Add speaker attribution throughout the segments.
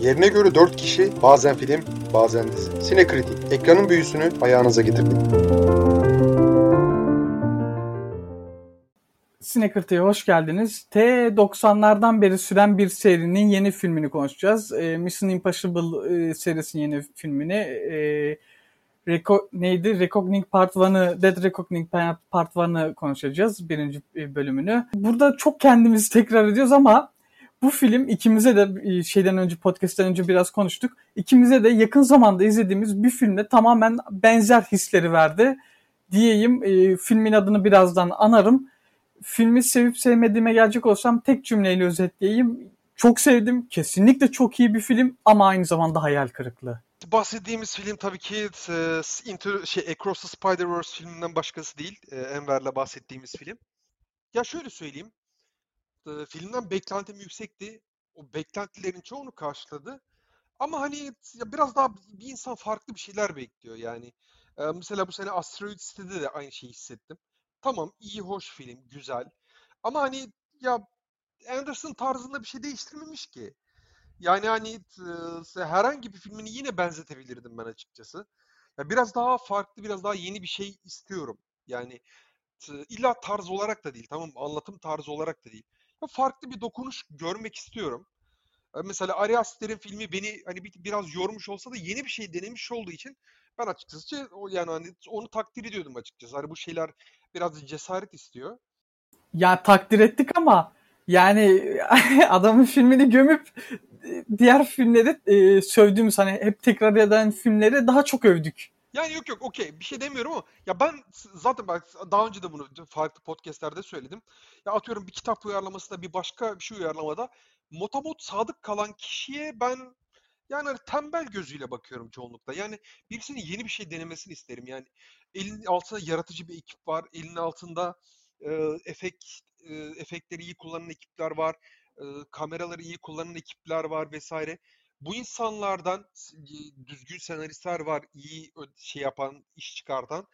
Speaker 1: Yerine göre 4 kişi, bazen film, bazen dizi. Sinekritik, ekranın büyüsünü ayağınıza getirdik.
Speaker 2: Sinekritik'e hoş geldiniz. T90'lardan beri süren bir serinin yeni filmini konuşacağız. E, Mission Impossible e, serisinin yeni filmini. E, Reco neydi? Reckoning Part 1'ı, Dead Reckoning Part 1'ı konuşacağız. Birinci e, bölümünü. Burada çok kendimizi tekrar ediyoruz ama bu film ikimize de e, şeyden önce podcast'ten önce biraz konuştuk. İkimize de yakın zamanda izlediğimiz bir filmde tamamen benzer hisleri verdi diyeyim. E, filmin adını birazdan anarım. Filmi sevip sevmediğime gelecek olsam tek cümleyle özetleyeyim. Çok sevdim. Kesinlikle çok iyi bir film ama aynı zamanda hayal kırıklığı.
Speaker 3: Bahsettiğimiz film tabii ki e, Into, şey, Across the Spider-Verse filminden başkası değil. E, Enver'le bahsettiğimiz film. Ya şöyle söyleyeyim e, filmden beklentim yüksekti. O beklentilerin çoğunu karşıladı. Ama hani biraz daha bir insan farklı bir şeyler bekliyor yani. E, mesela bu sene Asteroid City'de de aynı şeyi hissettim. Tamam iyi hoş film, güzel. Ama hani ya Anderson tarzında bir şey değiştirmemiş ki. Yani hani e, herhangi bir filmini yine benzetebilirdim ben açıkçası. Ya biraz daha farklı, biraz daha yeni bir şey istiyorum. Yani illa tarz olarak da değil, tamam anlatım tarzı olarak da değil farklı bir dokunuş görmek istiyorum. Mesela Ari Aster'in filmi beni hani biraz yormuş olsa da yeni bir şey denemiş olduğu için ben açıkçası o yani hani onu takdir ediyordum açıkçası. Hani bu şeyler biraz cesaret istiyor.
Speaker 2: Ya takdir ettik ama yani adamın filmini gömüp diğer filmleri e, sövdüğümüz hani hep tekrar eden filmleri daha çok övdük.
Speaker 3: Yani yok yok okey bir şey demiyorum ama ya ben zaten bak daha önce de bunu farklı podcastlerde söyledim. Ya atıyorum bir kitap uyarlamasında bir başka bir şey uyarlamada motamot sadık kalan kişiye ben yani hani tembel gözüyle bakıyorum çoğunlukla. Yani birisinin yeni bir şey denemesini isterim. Yani elin altında yaratıcı bir ekip var. Elin altında e, efekt e, efektleri iyi kullanan ekipler var. E, kameraları iyi kullanan ekipler var vesaire bu insanlardan düzgün senaristler var, iyi şey yapan, iş çıkartan.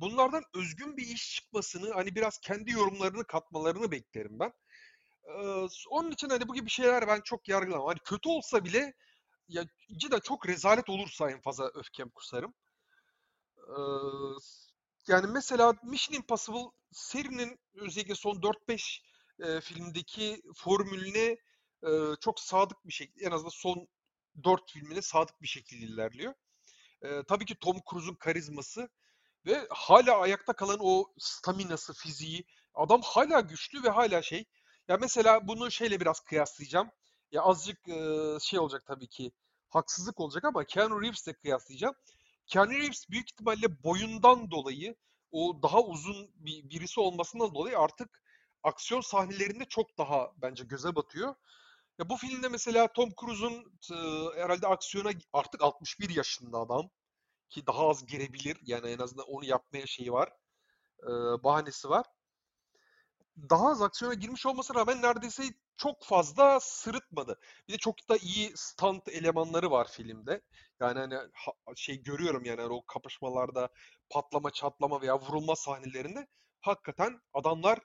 Speaker 3: Bunlardan özgün bir iş çıkmasını, hani biraz kendi yorumlarını katmalarını beklerim ben. Ee, onun için hani bu gibi şeyler ben çok yargılamam. Hani kötü olsa bile ya cidden çok rezalet olursa en fazla öfkem kusarım. Ee, yani mesela Mission Impossible serinin özellikle son 4-5 e, filmdeki formülüne e, çok sadık bir şekilde en azından son dört filmine sadık bir şekilde ilerliyor. E, tabii ki Tom Cruise'un karizması ve hala ayakta kalan o staminası, fiziği. Adam hala güçlü ve hala şey. Ya mesela bunu şeyle biraz kıyaslayacağım. Ya azıcık e, şey olacak tabii ki. Haksızlık olacak ama Keanu Reeves'le kıyaslayacağım. Keanu Reeves büyük ihtimalle boyundan dolayı o daha uzun bir birisi olmasından dolayı artık aksiyon sahnelerinde çok daha bence göze batıyor. Ya bu filmde mesela Tom Cruise'un e, herhalde aksiyona artık 61 yaşında adam ki daha az girebilir. Yani en azından onu yapmaya şeyi var. E, bahanesi var. Daha az aksiyona girmiş olmasına rağmen neredeyse çok fazla sırıtmadı. Bir de çok da iyi stunt elemanları var filmde. Yani hani şey görüyorum yani hani o kapışmalarda patlama, çatlama veya vurulma sahnelerinde hakikaten adamlar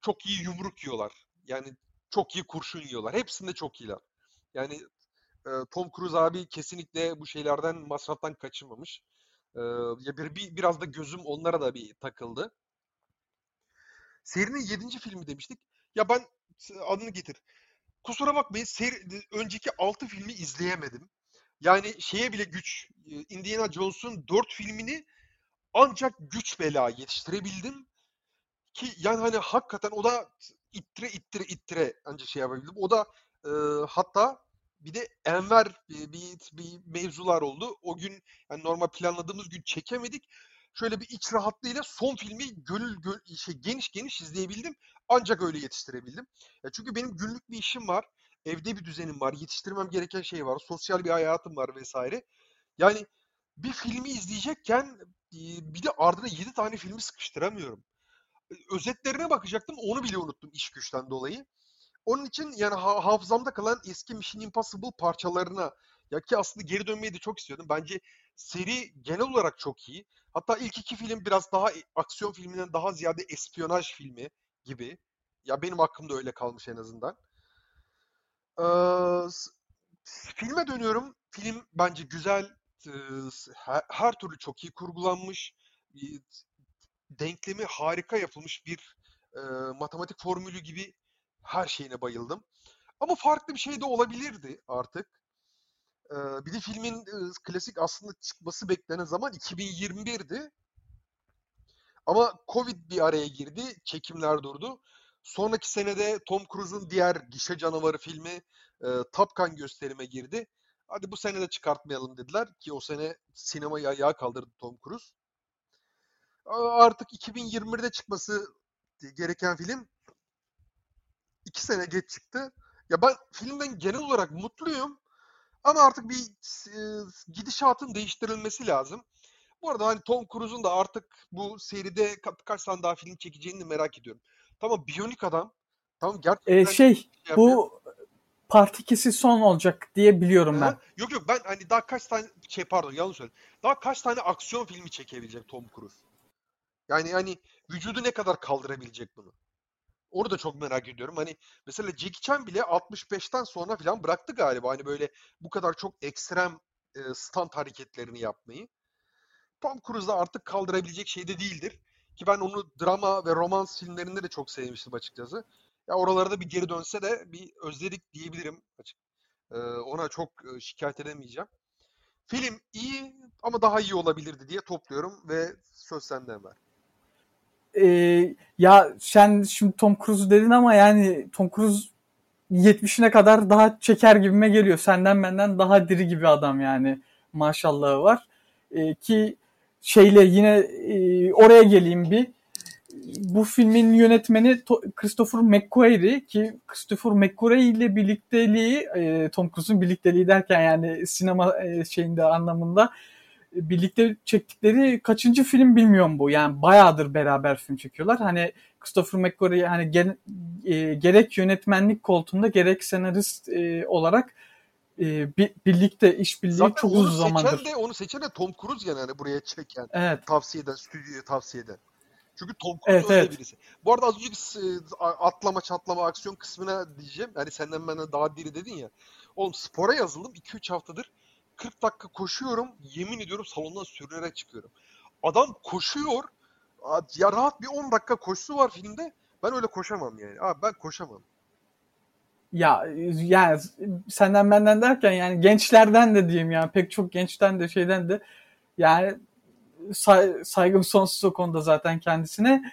Speaker 3: çok iyi yumruk yiyorlar. Yani çok iyi kurşun yiyorlar. Hepsinde çok iyiler. Yani e, Tom Cruise abi kesinlikle bu şeylerden masraftan kaçınmamış. E, ya bir, bir biraz da gözüm onlara da bir takıldı. Serinin 7. filmi demiştik. Ya ben adını getir. Kusura bakmayın seri, önceki 6 filmi izleyemedim. Yani şeye bile güç. Indiana Jones'un 4 filmini ancak güç bela yetiştirebildim. Ki yani hani hakikaten o da ittire ittire ittire ancak şey yapabildim. O da e, hatta bir de Enver bir, bir, bir mevzular oldu. O gün yani normal planladığımız gün çekemedik. Şöyle bir iç rahatlığıyla son filmi gönül, gönül şey geniş geniş izleyebildim. Ancak öyle yetiştirebildim. Ya çünkü benim günlük bir işim var. Evde bir düzenim var. Yetiştirmem gereken şey var. Sosyal bir hayatım var vesaire. Yani bir filmi izleyecekken bir de ardına 7 tane filmi sıkıştıramıyorum özetlerine bakacaktım. Onu bile unuttum iş güçten dolayı. Onun için yani ha- hafızamda kalan eski Mission Impossible parçalarına ya ki aslında geri dönmeyi de çok istiyordum. Bence seri genel olarak çok iyi. Hatta ilk iki film biraz daha aksiyon filminden daha ziyade espiyonaj filmi gibi. Ya benim hakkımda öyle kalmış en azından. Ee, Filme dönüyorum. Film bence güzel. e, Her, her türlü çok iyi kurgulanmış. Denklemi harika yapılmış bir e, matematik formülü gibi her şeyine bayıldım. Ama farklı bir şey de olabilirdi artık. E, Bir de filmin e, klasik aslında çıkması beklenen zaman 2021'di. Ama Covid bir araya girdi, çekimler durdu. Sonraki senede Tom Cruise'un diğer Gişe Canavarı filmi e, Top Gun gösterime girdi. Hadi bu sene de çıkartmayalım dediler ki o sene sinemayı ayağa kaldırdı Tom Cruise. Artık 2021'de çıkması gereken film iki sene geç çıktı. Ya ben filmden genel olarak mutluyum ama artık bir e, gidişatın değiştirilmesi lazım. Bu arada hani Tom Cruise'un da artık bu seride ka- kaç tane daha film çekeceğini de merak ediyorum. Tamam Biyonik Adam. Tamam gerçekten
Speaker 2: E, şey
Speaker 3: şey
Speaker 2: bu part 2'si son olacak diye biliyorum ben.
Speaker 3: Aha. Yok yok ben hani daha kaç tane şey pardon yanlış söyledim. Daha kaç tane aksiyon filmi çekebilecek Tom Cruise? Yani hani vücudu ne kadar kaldırabilecek bunu? Onu da çok merak ediyorum. Hani mesela Jackie Chan bile 65'ten sonra falan bıraktı galiba. Hani böyle bu kadar çok ekstrem e, stunt hareketlerini yapmayı. Tom Cruise da artık kaldırabilecek şey de değildir. Ki ben onu drama ve romans filmlerinde de çok sevmiştim açıkçası. Ya oralara bir geri dönse de bir özledik diyebilirim açık. Ee, ona çok şikayet edemeyeceğim. Film iyi ama daha iyi olabilirdi diye topluyorum ve söz sende Ömer.
Speaker 2: E, ya sen şimdi Tom Cruise dedin ama yani Tom Cruise 70'ine kadar daha çeker gibime geliyor. Senden benden daha diri gibi adam yani. Maşallahı var. E, ki şeyle yine e, oraya geleyim bir. Bu filmin yönetmeni To- Christopher McQuarrie ki Christopher McQuarrie ile birlikteliği e, Tom Cruise'un birlikteliği derken yani sinema e, şeyinde anlamında birlikte çektikleri kaçıncı film bilmiyorum bu. Yani bayağıdır beraber film çekiyorlar. Hani Christopher McQuarrie hani gen- e, gerek yönetmenlik koltuğunda gerek senarist e, olarak e, bi- birlikte işbirliği
Speaker 3: Zaten
Speaker 2: çok uzun zamandır.
Speaker 3: de onu seçen de Tom Cruise yani hani buraya çeken,
Speaker 2: Evet.
Speaker 3: tavsiye eden, stüdyoya tavsiye eden. Çünkü Tom Cruise
Speaker 2: Evet,
Speaker 3: öyle
Speaker 2: evet.
Speaker 3: birisi. Bu arada az önceki a- atlama çatlama aksiyon kısmına diyeceğim. Yani senden benden daha diri dedin ya. Oğlum spora yazıldım 2-3 haftadır. 40 dakika koşuyorum. Yemin ediyorum salondan sürünerek çıkıyorum. Adam koşuyor. Ya rahat bir 10 dakika koşusu var filmde. Ben öyle koşamam yani. Abi ben koşamam.
Speaker 2: Ya yani senden benden derken yani gençlerden de diyeyim yani pek çok gençten de şeyden de yani say- saygım sonsuz o konuda zaten kendisine.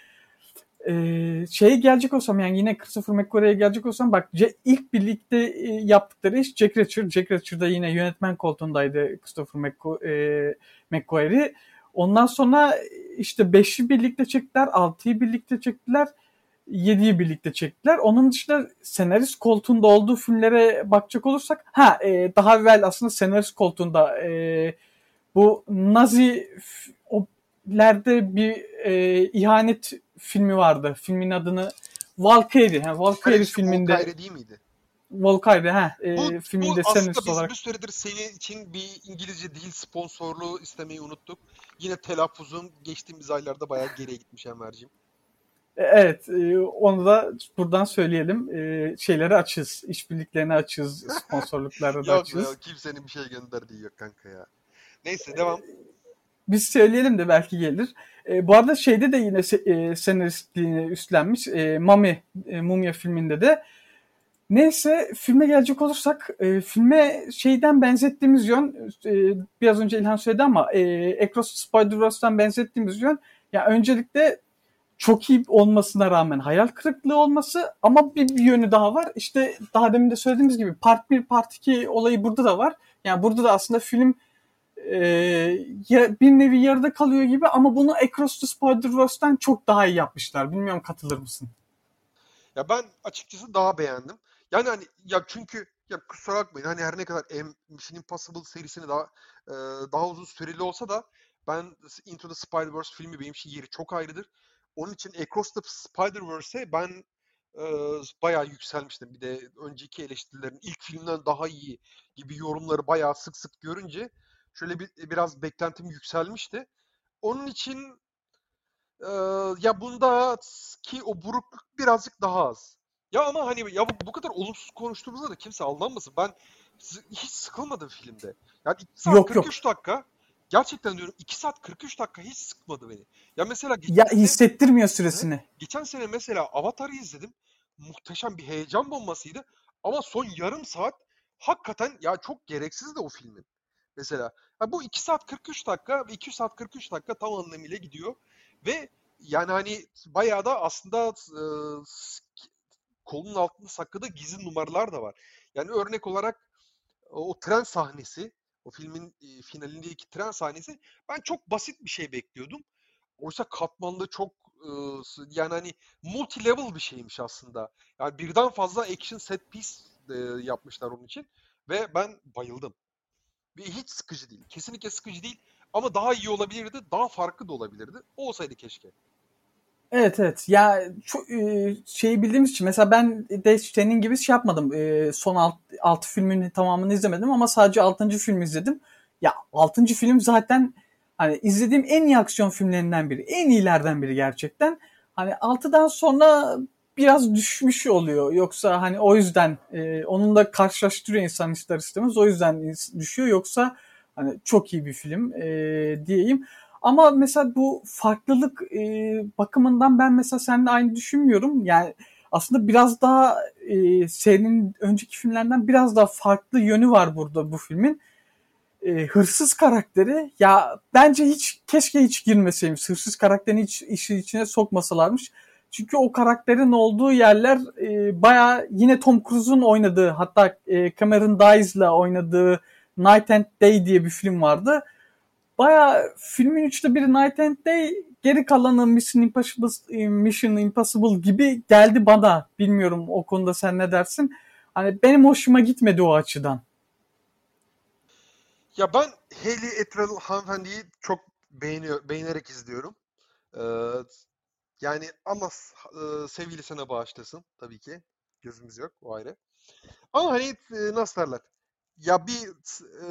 Speaker 2: Ee, gelecek olsam yani yine Christopher McQuarrie'ye gelecek olsam bak ilk birlikte e, yaptıkları iş Jack Reacher. Jack Reacher'da yine yönetmen koltuğundaydı Christopher e, McQuarrie. Ondan sonra işte 5'i birlikte çektiler, 6'yı birlikte çektiler. 7'yi birlikte çektiler. Onun dışında senarist koltuğunda olduğu filmlere bakacak olursak ha e, daha evvel aslında senarist koltuğunda e, bu Nazi oplerde bir e, ihanet filmi vardı. Filmin adını Valkyrie. Ha, Valkyrie
Speaker 3: Kaleci
Speaker 2: filminde
Speaker 3: Volkayre değil miydi?
Speaker 2: Valkyrie ha e,
Speaker 3: Bu,
Speaker 2: filminde
Speaker 3: bu aslında biz
Speaker 2: olarak.
Speaker 3: bir süredir senin için bir İngilizce dil sponsorluğu istemeyi unuttuk. Yine telaffuzun geçtiğimiz aylarda bayağı geriye gitmiş Enver'ciğim.
Speaker 2: E, Evet, e, onu da buradan söyleyelim. E, şeyleri açız, işbirliklerini açız, sponsorlukları da
Speaker 3: Yok
Speaker 2: açız.
Speaker 3: ya kimsenin bir şey gönderdiği yok kanka ya. Neyse devam.
Speaker 2: Biz söyleyelim de belki gelir. E, bu arada şeyde de yine se- e, senaristliğini üstlenmiş. E, Mami, e, Mumya filminde de. Neyse filme gelecek olursak e, filme şeyden benzettiğimiz yön e, biraz önce İlhan söyledi ama e, Across Spider-Verse'den benzettiğimiz yön ya öncelikle çok iyi olmasına rağmen hayal kırıklığı olması ama bir, bir yönü daha var. İşte daha demin de söylediğimiz gibi part 1 part 2 olayı burada da var. Yani burada da aslında film e, ya- bir nevi yarıda kalıyor gibi ama bunu Across the Spider-Verse'den çok daha iyi yapmışlar. Bilmiyorum katılır mısın?
Speaker 3: Ya ben açıkçası daha beğendim. Yani hani ya çünkü ya kusura bakmayın hani her ne kadar M- Mission Impossible serisini daha e, daha uzun süreli olsa da ben Into the Spider-Verse filmi benim için yeri çok ayrıdır. Onun için Across the Spider-Verse'e ben e, bayağı yükselmiştim. Bir de önceki eleştirilerin ilk filmden daha iyi gibi yorumları bayağı sık sık görünce şöyle bir biraz beklentim yükselmişti. Onun için e, ya bunda ki o burukluk birazcık daha az. Ya ama hani ya bu, bu kadar olumsuz konuştuğumuzda da kimse aldanmasın. Ben hiç sıkılmadım filmde. Yani 2 saat
Speaker 2: Yok, yok.
Speaker 3: 43 dakika gerçekten diyorum 2 saat 43 dakika hiç sıkmadı beni. Ya mesela geçen
Speaker 2: Ya
Speaker 3: sene,
Speaker 2: hissettirmiyor süresini.
Speaker 3: geçen sene mesela Avatar'ı izledim. Muhteşem bir heyecan bombasıydı. Ama son yarım saat hakikaten ya çok gereksiz de o filmin. Mesela ha bu 2 saat 43 dakika ve 2 saat 43 dakika tam anlamıyla gidiyor. Ve yani hani bayağı da aslında e, kolunun altında sakladığı gizli numaralar da var. Yani örnek olarak o, tren sahnesi, o filmin e, finalindeki tren sahnesi ben çok basit bir şey bekliyordum. Oysa katmanlı çok e, yani hani multi level bir şeymiş aslında. Yani birden fazla action set piece e, yapmışlar onun için ve ben bayıldım. Hiç sıkıcı değil. Kesinlikle sıkıcı değil ama daha iyi olabilirdi, daha farklı da olabilirdi. O olsaydı keşke.
Speaker 2: Evet evet. Ya çok e, şeyi bildiğimiz için mesela ben de senin gibi şey yapmadım. E, son alt, altı filmin tamamını izlemedim ama sadece altıncı filmi izledim. Ya altıncı film zaten hani izlediğim en iyi aksiyon filmlerinden biri. En iyilerden biri gerçekten. Hani altıdan sonra biraz düşmüş oluyor. Yoksa hani o yüzden e, onunla karşılaştırıyor insan ister istemez. O yüzden düşüyor. Yoksa hani çok iyi bir film e, diyeyim. Ama mesela bu farklılık e, bakımından ben mesela seninle aynı düşünmüyorum. Yani aslında biraz daha e, serinin önceki filmlerden biraz daha farklı yönü var burada bu filmin. E, hırsız karakteri ya bence hiç keşke hiç girmeseymiş. Hırsız karakterini hiç işin içine sokmasalarmış. Çünkü o karakterin olduğu yerler e, baya yine Tom Cruise'un oynadığı hatta e, Cameron Diaz'la oynadığı Night and Day diye bir film vardı baya filmin üçte biri Night and Day geri kalanı Mission Impossible, Mission Impossible gibi geldi bana. Bilmiyorum o konuda sen ne dersin? Hani benim hoşuma gitmedi o açıdan.
Speaker 3: Ya ben Hayley Atwell hanımefendiyi çok beğeniyor, beğenerek izliyorum. Ee, yani Allah e, sevgilisine bağışlasın tabii ki. Gözümüz yok o ayrı. Ama hani e, nasıl derler? Ya bir e,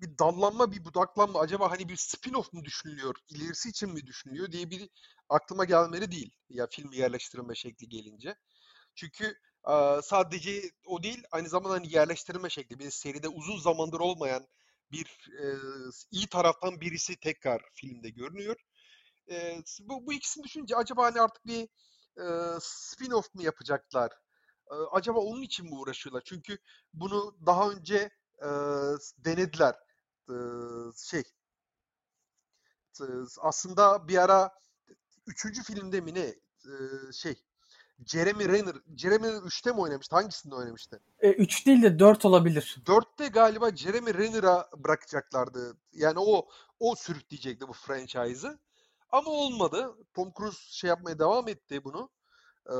Speaker 3: bir dallanma, bir budaklanma acaba hani bir spin-off mu düşünülüyor, ilerisi için mi düşünülüyor diye bir aklıma gelmeli değil. Ya film yerleştirme şekli gelince. Çünkü e, sadece o değil, aynı zamanda hani yerleştirme şekli. Bir seride uzun zamandır olmayan bir e, iyi taraftan birisi tekrar filmde görünüyor. E, bu, bu ikisini düşününce acaba hani artık bir e, spin-off mu yapacaklar? E, acaba onun için mi uğraşıyorlar? Çünkü bunu daha önce e, denediler. E, şey e, aslında bir ara üçüncü filmde mi ne e, şey Jeremy Renner, Jeremy Renner 3'te mi oynamıştı? Hangisinde oynamıştı?
Speaker 2: E, üç değil de dört olabilir.
Speaker 3: 4'te galiba Jeremy Renner'a bırakacaklardı. Yani o o sürükleyecekti bu franchise'ı. Ama olmadı. Tom Cruise şey yapmaya devam etti bunu. Ee,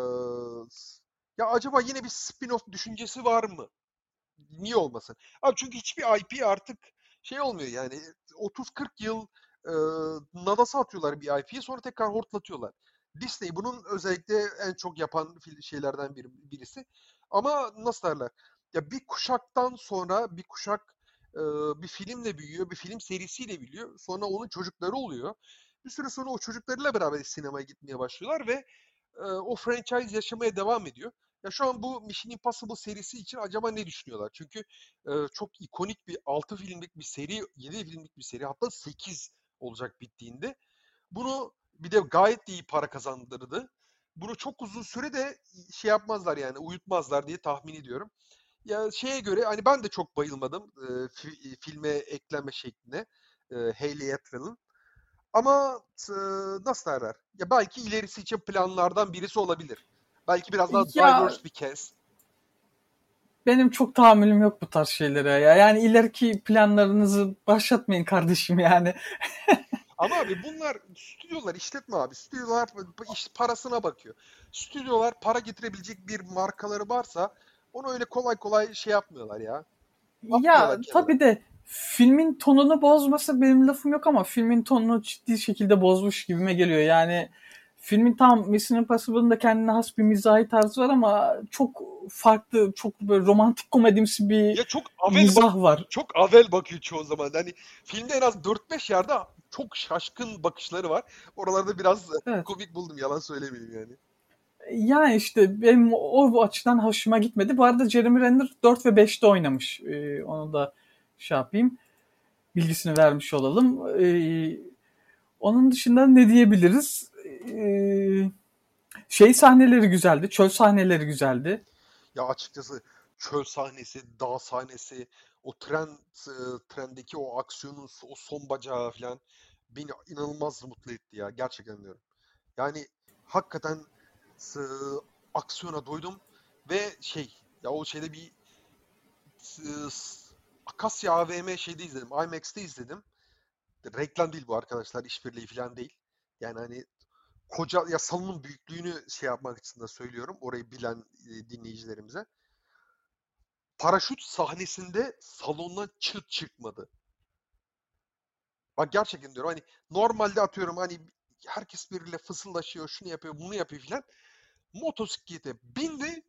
Speaker 3: ya acaba yine bir spin-off düşüncesi var mı? Niye olmasın? Abi çünkü hiçbir IP artık şey olmuyor yani 30-40 yıl e, nadasa atıyorlar bir IP'yi sonra tekrar hortlatıyorlar. Disney bunun özellikle en çok yapan şeylerden biri, birisi. Ama nasıl derler? Ya bir kuşaktan sonra bir kuşak e, bir filmle büyüyor, bir film serisiyle büyüyor. Sonra onun çocukları oluyor. Bir süre sonra o çocuklarıyla beraber sinemaya gitmeye başlıyorlar ve e, o franchise yaşamaya devam ediyor. Ya şu an bu Mission Impossible serisi için acaba ne düşünüyorlar? Çünkü e, çok ikonik bir 6 filmlik bir seri, 7 filmlik bir seri hatta 8 olacak bittiğinde. Bunu bir de gayet iyi para kazandırdı. Bunu çok uzun süre de şey yapmazlar yani uyutmazlar diye tahmin ediyorum. Ya şeye göre hani ben de çok bayılmadım e, fi- filme ekleme şekline e, Hayley Atwell'ın. Ama e, nasıl derler? Ya belki ilerisi için planlardan birisi olabilir. Belki biraz daha
Speaker 2: Ya
Speaker 3: diverse bir kez.
Speaker 2: benim çok tahammülüm yok bu tarz şeylere ya. Yani ileriki planlarınızı başlatmayın kardeşim yani.
Speaker 3: Ama abi bunlar stüdyolar işletme abi. Stüdyolar iş parasına bakıyor. Stüdyolar para getirebilecek bir markaları varsa onu öyle kolay kolay şey yapmıyorlar ya.
Speaker 2: Ya
Speaker 3: Atmıyorlar kenara.
Speaker 2: tabii de filmin tonunu bozması benim lafım yok ama filmin tonunu ciddi şekilde bozmuş gibime geliyor. Yani filmin tam Mission Impossible'ın da kendine has bir mizahi tarzı var ama çok farklı, çok böyle romantik komedimsi bir
Speaker 3: Ya çok avel bak
Speaker 2: mizah var.
Speaker 3: çok avel bakıyor çoğu zaman. Hani filmde en az 4-5 yerde çok şaşkın bakışları var. Oralarda biraz
Speaker 2: Evet.
Speaker 3: komik buldum yalan söylemeyeyim yani.
Speaker 2: Yani işte benim o açıdan hoşuma gitmedi. Bu arada Jeremy Renner 4 ve 5'te oynamış. Ee, onu da şey yapayım. Bilgisini vermiş olalım. Ee, onun dışında ne diyebiliriz? Ee, şey sahneleri güzeldi. Çöl sahneleri güzeldi.
Speaker 3: Ya açıkçası çöl sahnesi, dağ sahnesi, o tren e, trendeki o aksiyonun o son bacağı falan beni inanılmaz mutlu etti ya. Gerçekten diyorum. Yani hakikaten aksiyona doydum ve şey ya o şeyde bir Akasya AVM şeyde izledim. IMAX'te izledim. Reklam değil bu arkadaşlar. işbirliği falan değil. Yani hani koca ya salonun büyüklüğünü şey yapmak için de söylüyorum. Orayı bilen e, dinleyicilerimize. Paraşüt sahnesinde salondan çıt çıkmadı. Bak gerçekten diyorum hani normalde atıyorum hani herkes birbiriyle fısıldaşıyor, şunu yapıyor, bunu yapıyor filan. Motosiklete bindi,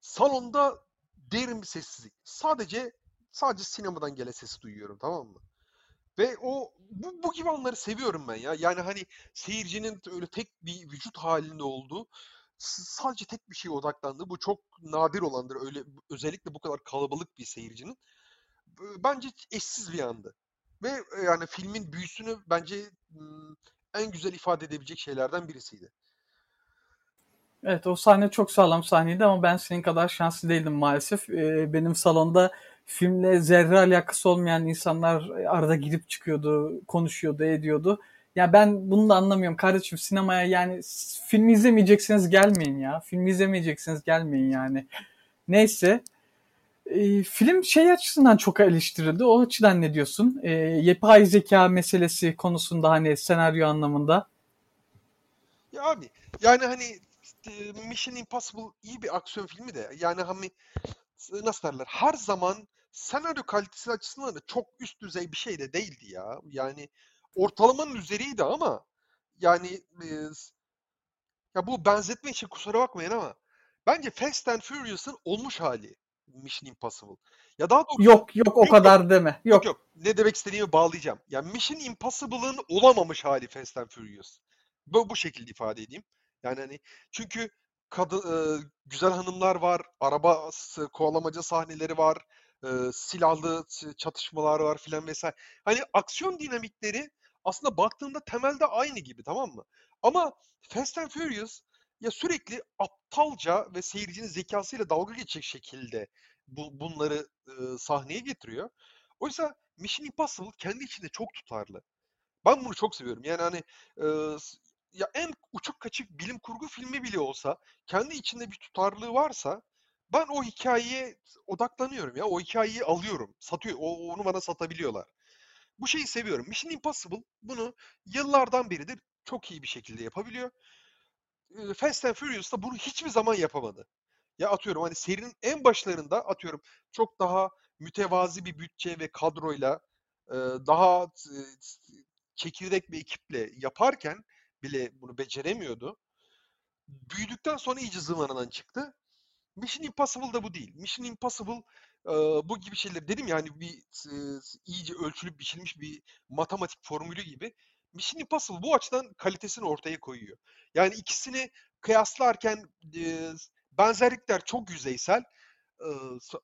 Speaker 3: salonda derin bir sessizlik. Sadece sadece sinemadan gelen sesi duyuyorum tamam mı? Ve o bu, bu gibi anları seviyorum ben ya. Yani hani seyircinin öyle tek bir vücut halinde olduğu sadece tek bir şeye odaklandığı bu çok nadir olandır. Öyle özellikle bu kadar kalabalık bir seyircinin bence eşsiz bir andı. Ve e, yani filmin büyüsünü bence en güzel ifade edebilecek şeylerden birisiydi.
Speaker 2: Evet o sahne çok sağlam sahneydi ama ben senin kadar şanslı değildim maalesef. Ee, benim salonda filmle zerre alakası olmayan insanlar arada girip çıkıyordu, konuşuyordu, ediyordu. Ya ben bunu da anlamıyorum kardeşim sinemaya yani film izlemeyeceksiniz gelmeyin ya. Film izlemeyeceksiniz gelmeyin yani. Neyse. E, film şey açısından çok eleştirildi. O açıdan ne diyorsun? E, yapay zeka meselesi konusunda hani senaryo anlamında.
Speaker 3: Ya abi yani hani Mission Impossible iyi bir aksiyon filmi de yani hani nasıl derler her zaman senaryo kalitesi açısından da çok üst düzey bir şey de değildi ya. Yani ortalamanın üzeriydi ama yani e, ya bu benzetme için kusura bakmayın ama bence Fast and Furious'ın olmuş hali Mission Impossible. Ya daha doğrusu
Speaker 2: Yok yok o kadar yok, deme.
Speaker 3: Yok. yok yok. Ne demek istediğimi bağlayacağım. Yani Mission Impossible'ın olamamış hali Fast and Furious. Bu, bu şekilde ifade edeyim. Yani hani çünkü kadın e, güzel hanımlar var, araba kovalamaca sahneleri var, e, silahlı çatışmalar var filan vesaire. Hani aksiyon dinamikleri aslında baktığında temelde aynı gibi tamam mı? Ama Fast and Furious ya sürekli aptalca ve seyircinin zekasıyla dalga geçecek şekilde bu, bunları e, sahneye getiriyor. Oysa Mission Impossible kendi içinde çok tutarlı. Ben bunu çok seviyorum. Yani hani e, ya en uçuk kaçık bilim kurgu filmi bile olsa kendi içinde bir tutarlılığı varsa ben o hikayeye odaklanıyorum ya. O hikayeyi alıyorum. Satıyor. O, onu bana satabiliyorlar. Bu şeyi seviyorum. Mission Impossible bunu yıllardan beridir çok iyi bir şekilde yapabiliyor. Fast and Furious da bunu hiçbir zaman yapamadı. Ya atıyorum hani serinin en başlarında atıyorum çok daha mütevazi bir bütçe ve kadroyla daha çekirdek bir ekiple yaparken bile bunu beceremiyordu. Büyüdükten sonra iyice zıvanadan çıktı. Mission Impossible da bu değil. Mission Impossible e, bu gibi şeyler dedim ya hani bir e, iyice ölçülüp biçilmiş bir matematik formülü gibi. Mission Impossible bu açıdan kalitesini ortaya koyuyor. Yani ikisini kıyaslarken e, benzerlikler çok yüzeysel. E,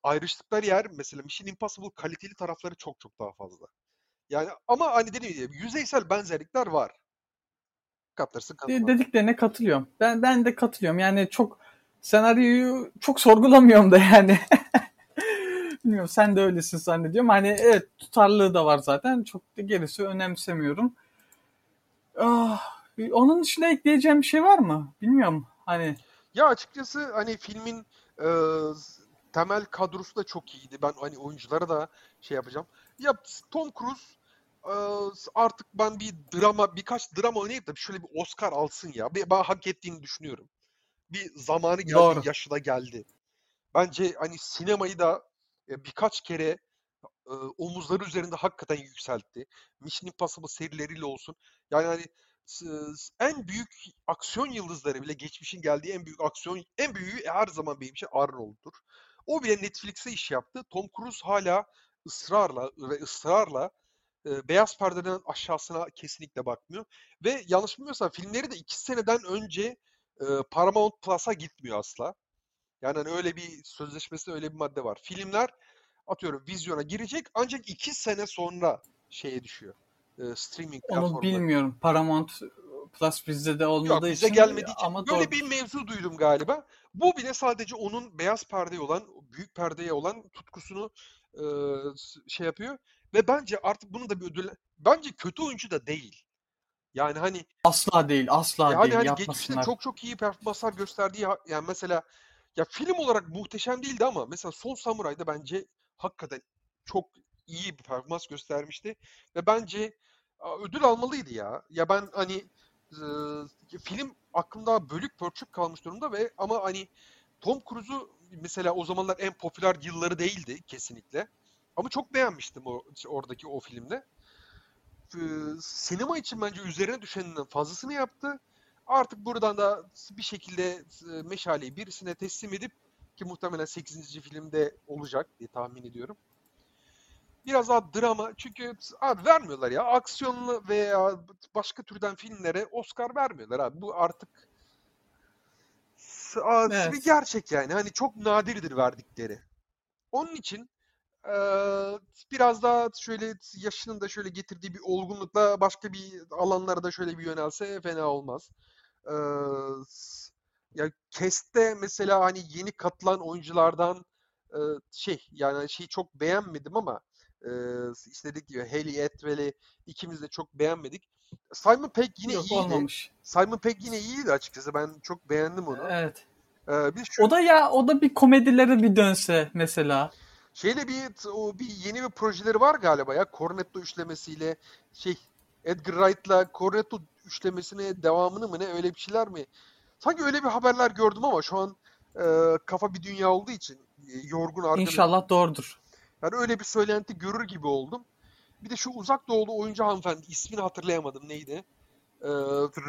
Speaker 3: ayrıştıkları yer mesela Mission Impossible kaliteli tarafları çok çok daha fazla. Yani ama hani dediğim gibi yüzeysel benzerlikler var.
Speaker 2: Katlarsın Dediklerine katılıyorum. Ben ben de katılıyorum. Yani çok senaryoyu çok sorgulamıyorum da yani. Bilmiyorum sen de öylesin zannediyorum. Hani evet tutarlılığı da var zaten. Çok da gerisi önemsemiyorum. Ah, onun dışında ekleyeceğim bir şey var mı? Bilmiyorum. Hani
Speaker 3: ya açıkçası hani filmin e, temel kadrosu da çok iyiydi. Ben hani oyunculara da şey yapacağım. Ya Tom Cruise e, artık ben bir drama birkaç drama oynayıp da şöyle bir Oscar alsın ya. Ben hak ettiğini düşünüyorum bir zamanı geldi, Doğru. yaşı da geldi. Bence hani sinemayı da e, birkaç kere e, omuzları üzerinde hakikaten yükseltti. Mission Impossible serileriyle olsun. Yani hani en büyük aksiyon yıldızları bile geçmişin geldiği en büyük aksiyon, en büyüğü her zaman benim için Arnold'dur. O bile Netflix'e iş yaptı. Tom Cruise hala ısrarla ve ısrarla e, beyaz perdeden aşağısına kesinlikle bakmıyor. Ve yanlış bilmiyorsam filmleri de iki seneden önce e, Paramount Plus'a gitmiyor asla. Yani hani öyle bir sözleşmesinde öyle bir madde var. Filmler atıyorum vizyona girecek ancak iki sene sonra şeye düşüyor. E, streaming
Speaker 2: Onu bilmiyorum. Paramount Plus bizde de
Speaker 3: Yok
Speaker 2: olmadığı
Speaker 3: bize
Speaker 2: için
Speaker 3: gelmediği için
Speaker 2: ama
Speaker 3: böyle
Speaker 2: doğru.
Speaker 3: bir mevzu duydum galiba. Bu bile sadece onun beyaz perdeye olan, büyük perdeye olan tutkusunu e, şey yapıyor. Ve bence artık bunu da bir ödül... Bence kötü oyuncu da değil. Yani hani
Speaker 2: Asla değil, asla
Speaker 3: yani
Speaker 2: değil.
Speaker 3: hani geçmişte çok çok iyi performanslar gösterdiği ha- yani mesela ya film olarak muhteşem değildi ama mesela Son Samuray'da bence hakikaten çok iyi bir performans göstermişti ve bence ödül almalıydı ya. Ya ben hani e, film aklımda bölük pörçük kalmış durumda ve ama hani Tom Cruise'u mesela o zamanlar en popüler yılları değildi kesinlikle. Ama çok beğenmiştim o oradaki o filmde. Ee, sinema için bence üzerine düşeninden fazlasını yaptı. Artık buradan da bir şekilde e, meşaleyi birisine teslim edip ki muhtemelen 8. filmde olacak diye tahmin ediyorum. Biraz daha drama çünkü abi vermiyorlar ya aksiyonlu veya başka türden filmlere Oscar vermiyorlar abi. Bu artık a- bir
Speaker 2: Evet.
Speaker 3: gerçek yani. Hani çok nadirdir verdikleri. Onun için biraz daha şöyle yaşının da şöyle getirdiği bir olgunlukla başka bir alanlara da şöyle bir yönelse fena olmaz. Ya Cast'te mesela hani yeni katılan oyunculardan şey yani şeyi çok beğenmedim ama dedik gibi Hayley Atwell'i ikimiz de çok beğenmedik. Simon Pegg yine
Speaker 2: Yok
Speaker 3: iyiydi.
Speaker 2: olmamış.
Speaker 3: Simon Pegg yine iyiydi açıkçası. Ben çok beğendim onu.
Speaker 2: Evet.
Speaker 3: Eee bir de şu
Speaker 2: O da ya o da bir komedilere bir dönse mesela.
Speaker 3: Şeyle bir o bir yeni bir projeleri var galiba ya. Cornetto üçlemesiyle şey Edgar Wright'la Cornetto üçlemesine devamını mı ne öyle bir şeyler mi? Sanki öyle bir haberler gördüm ama şu an e, kafa bir dünya olduğu için e, yorgun argınım.
Speaker 2: İnşallah doğrudur.
Speaker 3: Yani öyle bir söylenti görür gibi oldum. Bir de şu uzak doğulu oyuncu hanımefendi ismini hatırlayamadım neydi? Ee,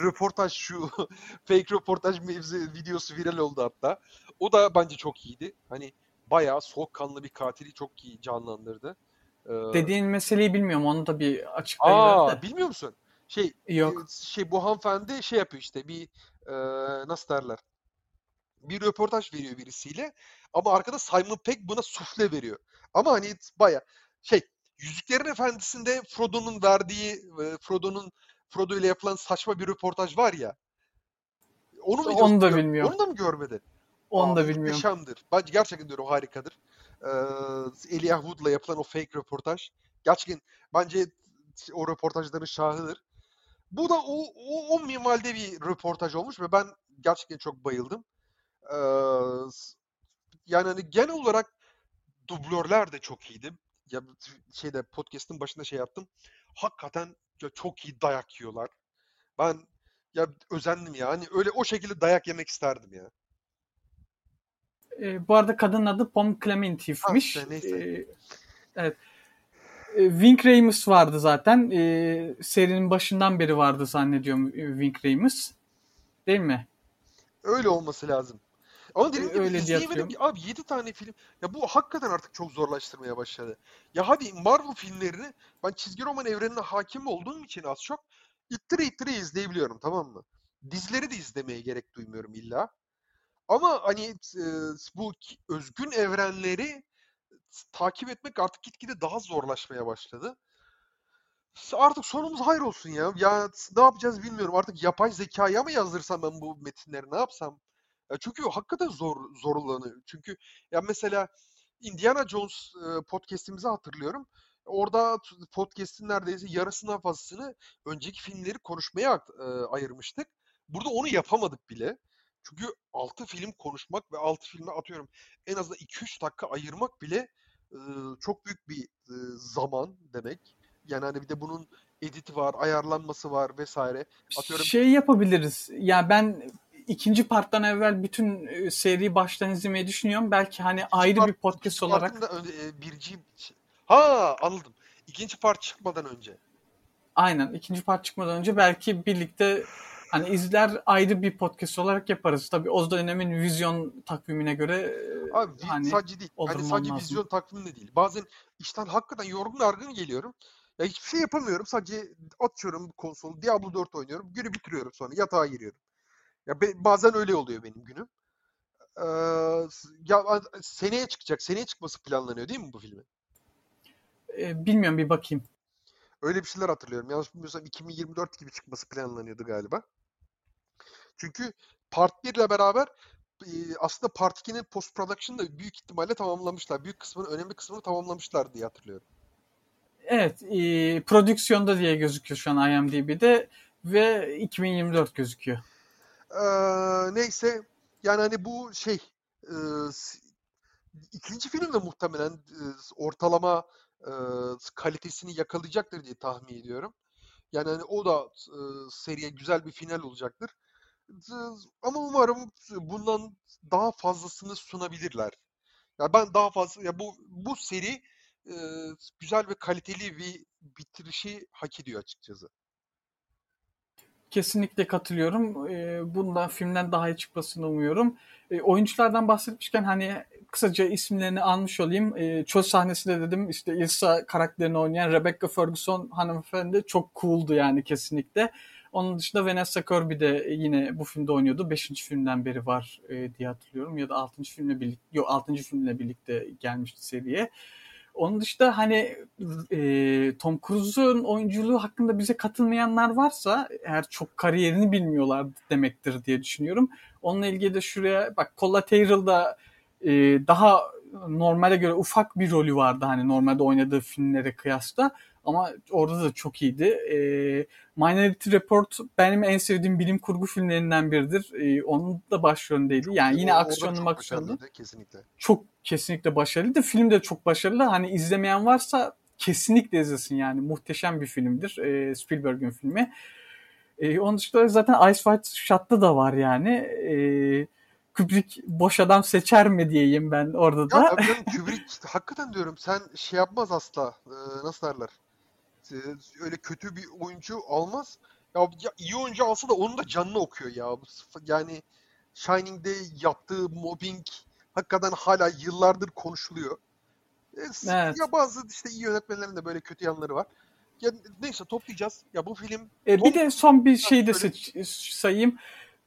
Speaker 3: röportaj şu fake röportaj mevzu videosu viral oldu hatta. O da bence çok iyiydi. Hani bayağı soğukkanlı bir katili çok iyi canlandırdı. Ee,
Speaker 2: Dediğin meseleyi bilmiyorum. Onu da bir açıklayın
Speaker 3: aa bilmiyor musun? Şey
Speaker 2: Yok.
Speaker 3: e, şey bu hanımefendi şey yapıyor işte bir e, nasıl derler? Bir röportaj veriyor birisiyle ama arkada Simon Pegg buna sufle veriyor. Ama hani baya şey Yüzüklerin Efendisi'nde Frodo'nun verdiği e, Frodo'nun Frodo ile yapılan saçma bir röportaj var ya.
Speaker 2: Onu
Speaker 3: videosunu
Speaker 2: da bilmiyorum.
Speaker 3: Onu da mı görmedin?
Speaker 2: Onu da bilmiyorum.
Speaker 3: muhteşemdir. Bence gerçekten diyorum harikadır. Ee, Elijah Wood'la yapılan o fake röportaj. Gerçekten bence o röportajların şahıdır. Bu da o, o, o minvalde bir röportaj olmuş ve ben gerçekten çok bayıldım. Ee, yani hani genel olarak dublörler de çok iyiydi. Ya şeyde podcast'ın başında şey yaptım. Hakikaten çok iyi dayak yiyorlar. Ben ya özendim ya. Hani öyle o şekilde dayak yemek isterdim ya.
Speaker 2: Ee, bu arada kadının adı Pom
Speaker 3: Ha
Speaker 2: Clementive'miş.
Speaker 3: işte neyse.
Speaker 2: Ee, evet. Ee, Wink Ramis vardı zaten. Ee, serinin başından beri vardı zannediyorum e, Wink Ramis. Değil mi?
Speaker 3: Öyle olması lazım. Ama dediğim gibi
Speaker 2: Öyle
Speaker 3: izleyemedim ki abi 7 tane film. Ya bu hakikaten artık çok zorlaştırmaya başladı. Ya hadi Marvel filmlerini ben çizgi roman evrenine hakim olduğum için az çok ittire ittire izleyebiliyorum tamam mı? Dizileri de izlemeye gerek duymuyorum illa. Ama hani bu özgün evrenleri takip etmek artık gitgide daha zorlaşmaya başladı. Artık sonumuz hayır olsun ya. Ya ne yapacağız bilmiyorum. Artık yapay zekaya mı yazdırsam ben bu metinleri ne yapsam? Ya çünkü hakikaten zor zorlanıyor. Çünkü ya mesela Indiana Jones podcast'imizi hatırlıyorum. Orada podcast'in neredeyse yarısından fazlasını önceki filmleri konuşmaya ayırmıştık. Burada onu yapamadık bile. Çünkü 6 film konuşmak ve 6 filme atıyorum en azından 2-3 dakika ayırmak bile e, çok büyük bir e, zaman demek. Yani hani bir de bunun editi var, ayarlanması var vesaire. Atıyorum
Speaker 2: Şey yapabiliriz. Ya ben ikinci parttan evvel bütün seriyi baştan izlemeyi düşünüyorum. Belki hani
Speaker 3: ikinci
Speaker 2: ayrı
Speaker 3: part,
Speaker 2: bir podcast olarak
Speaker 3: da e, birinci ha anladım. İkinci part çıkmadan önce.
Speaker 2: aynen ikinci part çıkmadan önce belki birlikte hani izler ayrı bir podcast olarak yaparız. Tabii o dönemin vizyon takvimine göre e,
Speaker 3: Abi
Speaker 2: hani
Speaker 3: sadece değil. Hani sadece
Speaker 2: lazım.
Speaker 3: vizyon takvimi de değil. Bazen işten hakikaten yorgun argın geliyorum. Ya hiçbir şey yapamıyorum. Sadece açıyorum konsolu. Diablo 4 oynuyorum. Günü bitiriyorum sonra. Yatağa giriyorum. Ya be- bazen öyle oluyor benim günüm. Ee, ya seneye çıkacak. Seneye çıkması planlanıyor değil mi bu filmin?
Speaker 2: E, bilmiyorum bir bakayım.
Speaker 3: Öyle bir şeyler hatırlıyorum. Yanlış bilmiyorsam 2024 gibi çıkması planlanıyordu galiba. Çünkü Part 1 ile beraber e, aslında Part 2'nin post production'ı da büyük ihtimalle tamamlamışlar. Büyük kısmını, önemli kısmını tamamlamışlar diye hatırlıyorum.
Speaker 2: Evet, e, prodüksiyonda diye gözüküyor şu an IMDb'de ve 2024 gözüküyor.
Speaker 3: Ee, neyse yani hani bu şey e, ikinci film de muhtemelen e, ortalama kalitesini yakalayacaktır diye tahmin ediyorum. Yani hani o da seriye güzel bir final olacaktır. Ama umarım bundan daha fazlasını sunabilirler. Ya ben daha fazla ya bu bu seri güzel ve kaliteli bir bitirişi hak ediyor açıkçası.
Speaker 2: Kesinlikle katılıyorum. Bundan filmden daha iyi çıkmasını umuyorum. Oyunculardan bahsetmişken hani kısaca isimlerini almış olayım. E, çöl sahnesinde dedim işte Ilsa karakterini oynayan Rebecca Ferguson hanımefendi çok cool'du yani kesinlikle. Onun dışında Vanessa Kirby de yine bu filmde oynuyordu. Beşinci filmden beri var e, diye hatırlıyorum. Ya da altıncı filmle birlikte, yok altıncı filmle birlikte gelmişti seriye. Onun dışında hani e, Tom Cruise'un oyunculuğu hakkında bize katılmayanlar varsa eğer çok kariyerini bilmiyorlar demektir diye düşünüyorum. Onunla ilgili de şuraya bak Collateral'da e, daha normale göre ufak bir rolü vardı hani normalde oynadığı filmlere kıyasla ama orada da çok iyiydi. E, Minority Report benim en sevdiğim bilim kurgu filmlerinden biridir. E, onun da başrolündeydi. Yani yine
Speaker 3: O-
Speaker 2: aksiyonlu
Speaker 3: çok başarılıydı, kesinlikle.
Speaker 2: çok kesinlikle başarılı. Da film de çok başarılı. Hani izlemeyen varsa kesinlikle izlesin yani. Muhteşem bir filmdir. Ee, Spielberg'in filmi. Ee, onun dışında zaten Ice White Shot'ta da var yani. Ee, Kubrick boş adam seçer mi diyeyim ben orada
Speaker 3: Ya
Speaker 2: da.
Speaker 3: tabii canım Kubrick hakikaten diyorum sen şey yapmaz asla. Ee, nasıl derler? Ee, öyle kötü bir oyuncu almaz. Ya, ya iyi oyuncu alsa da onun da canını okuyor ya. Yani Shining'de yaptığı mobbing hakikaten hala yıllardır konuşuluyor. Ee,
Speaker 2: Evet.
Speaker 3: Ya bazı işte iyi yönetmenlerin de böyle kötü yanları var. Ya neyse toplayacağız. Ya bu film Tom-
Speaker 2: bir de son bir şey de seç- sayayım.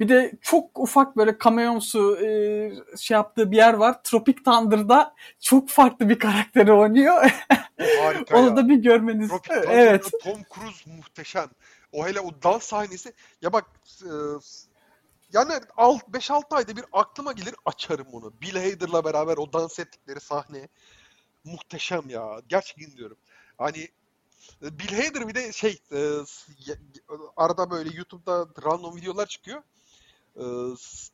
Speaker 2: Bir de çok ufak böyle cameomsu e, şey yaptığı bir yer var. Tropic Thunder'da çok farklı bir karakteri oynuyor.
Speaker 3: harika
Speaker 2: Onu
Speaker 3: ya.
Speaker 2: da bir görmeniz.
Speaker 3: Tropic Thunder'da
Speaker 2: Evet.
Speaker 3: Tom Cruise muhteşem. O hele o dans sahnesi. Ya bak e, yani 5-6 ayda bir aklıma gelir açarım onu. Bill Hader'la beraber o dans ettikleri sahne muhteşem ya. Gerçekten diyorum. Hani Bill Hader bir de şey e, arada böyle YouTube'da random videolar çıkıyor. E,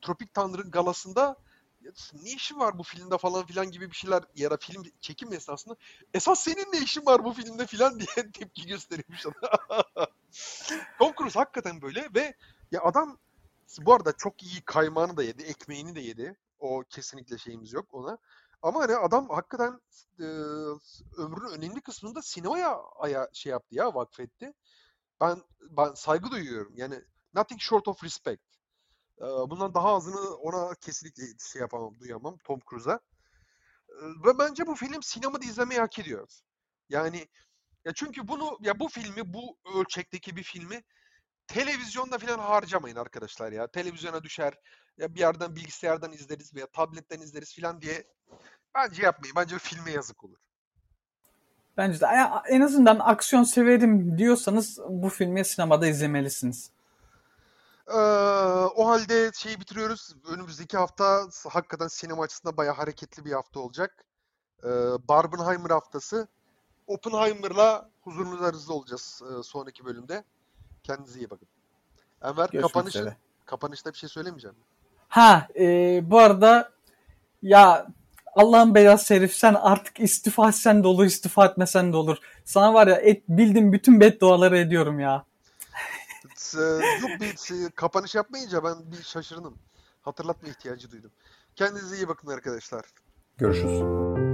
Speaker 3: Tropic Thunder'ın galasında "Ya ne işin var bu filmde falan filan gibi bir şeyler ya da film çekim esnasında esas senin ne işin var bu filmde filan diye tepki gösteriyormuş ona. Tom Cruise hakikaten böyle ve ya adam bu arada çok iyi kaymağını da yedi, ekmeğini de yedi. O kesinlikle şeyimiz yok ona. Ama hani adam hakikaten e, ömrünün önemli kısmında sinemaya aya, şey yaptı ya vakfetti. Ben ben saygı duyuyorum. Yani nothing short of respect. Bundan daha azını ona kesinlikle şey yapamam, duyamam Tom Cruise'a. Ve bence bu film sinemada izlemeyi hak ediyor. Yani ya çünkü bunu ya bu filmi bu ölçekteki bir filmi televizyonda falan harcamayın arkadaşlar ya. Televizyona düşer ya bir yerden bilgisayardan izleriz veya tabletten izleriz falan diye bence yapmayın. Bence filme yazık olur.
Speaker 2: Bence de en azından aksiyon severim diyorsanız bu filmi sinemada izlemelisiniz.
Speaker 3: Ee, o halde şeyi bitiriyoruz. Önümüzdeki hafta hakikaten sinema açısından bayağı hareketli bir hafta olacak. Ee, Barbenheimer haftası. Oppenheimer'la huzurunuzda olacağız e, sonraki bölümde. Kendinize iyi bakın. Enver
Speaker 2: Görüşmek üzere.
Speaker 3: kapanışta bir şey söylemeyeceğim.
Speaker 2: Ha e, bu arada ya Allah'ın belası herif sen artık istifa etsen de olur istifa etmesen de olur. Sana var ya et, bildiğim bütün bedduaları ediyorum ya.
Speaker 3: Ee, Yok bir e, kapanış yapmayınca ben bir şaşırdım. Hatırlatma ihtiyacı duydum. Kendinize iyi bakın arkadaşlar.
Speaker 1: Görüşürüz.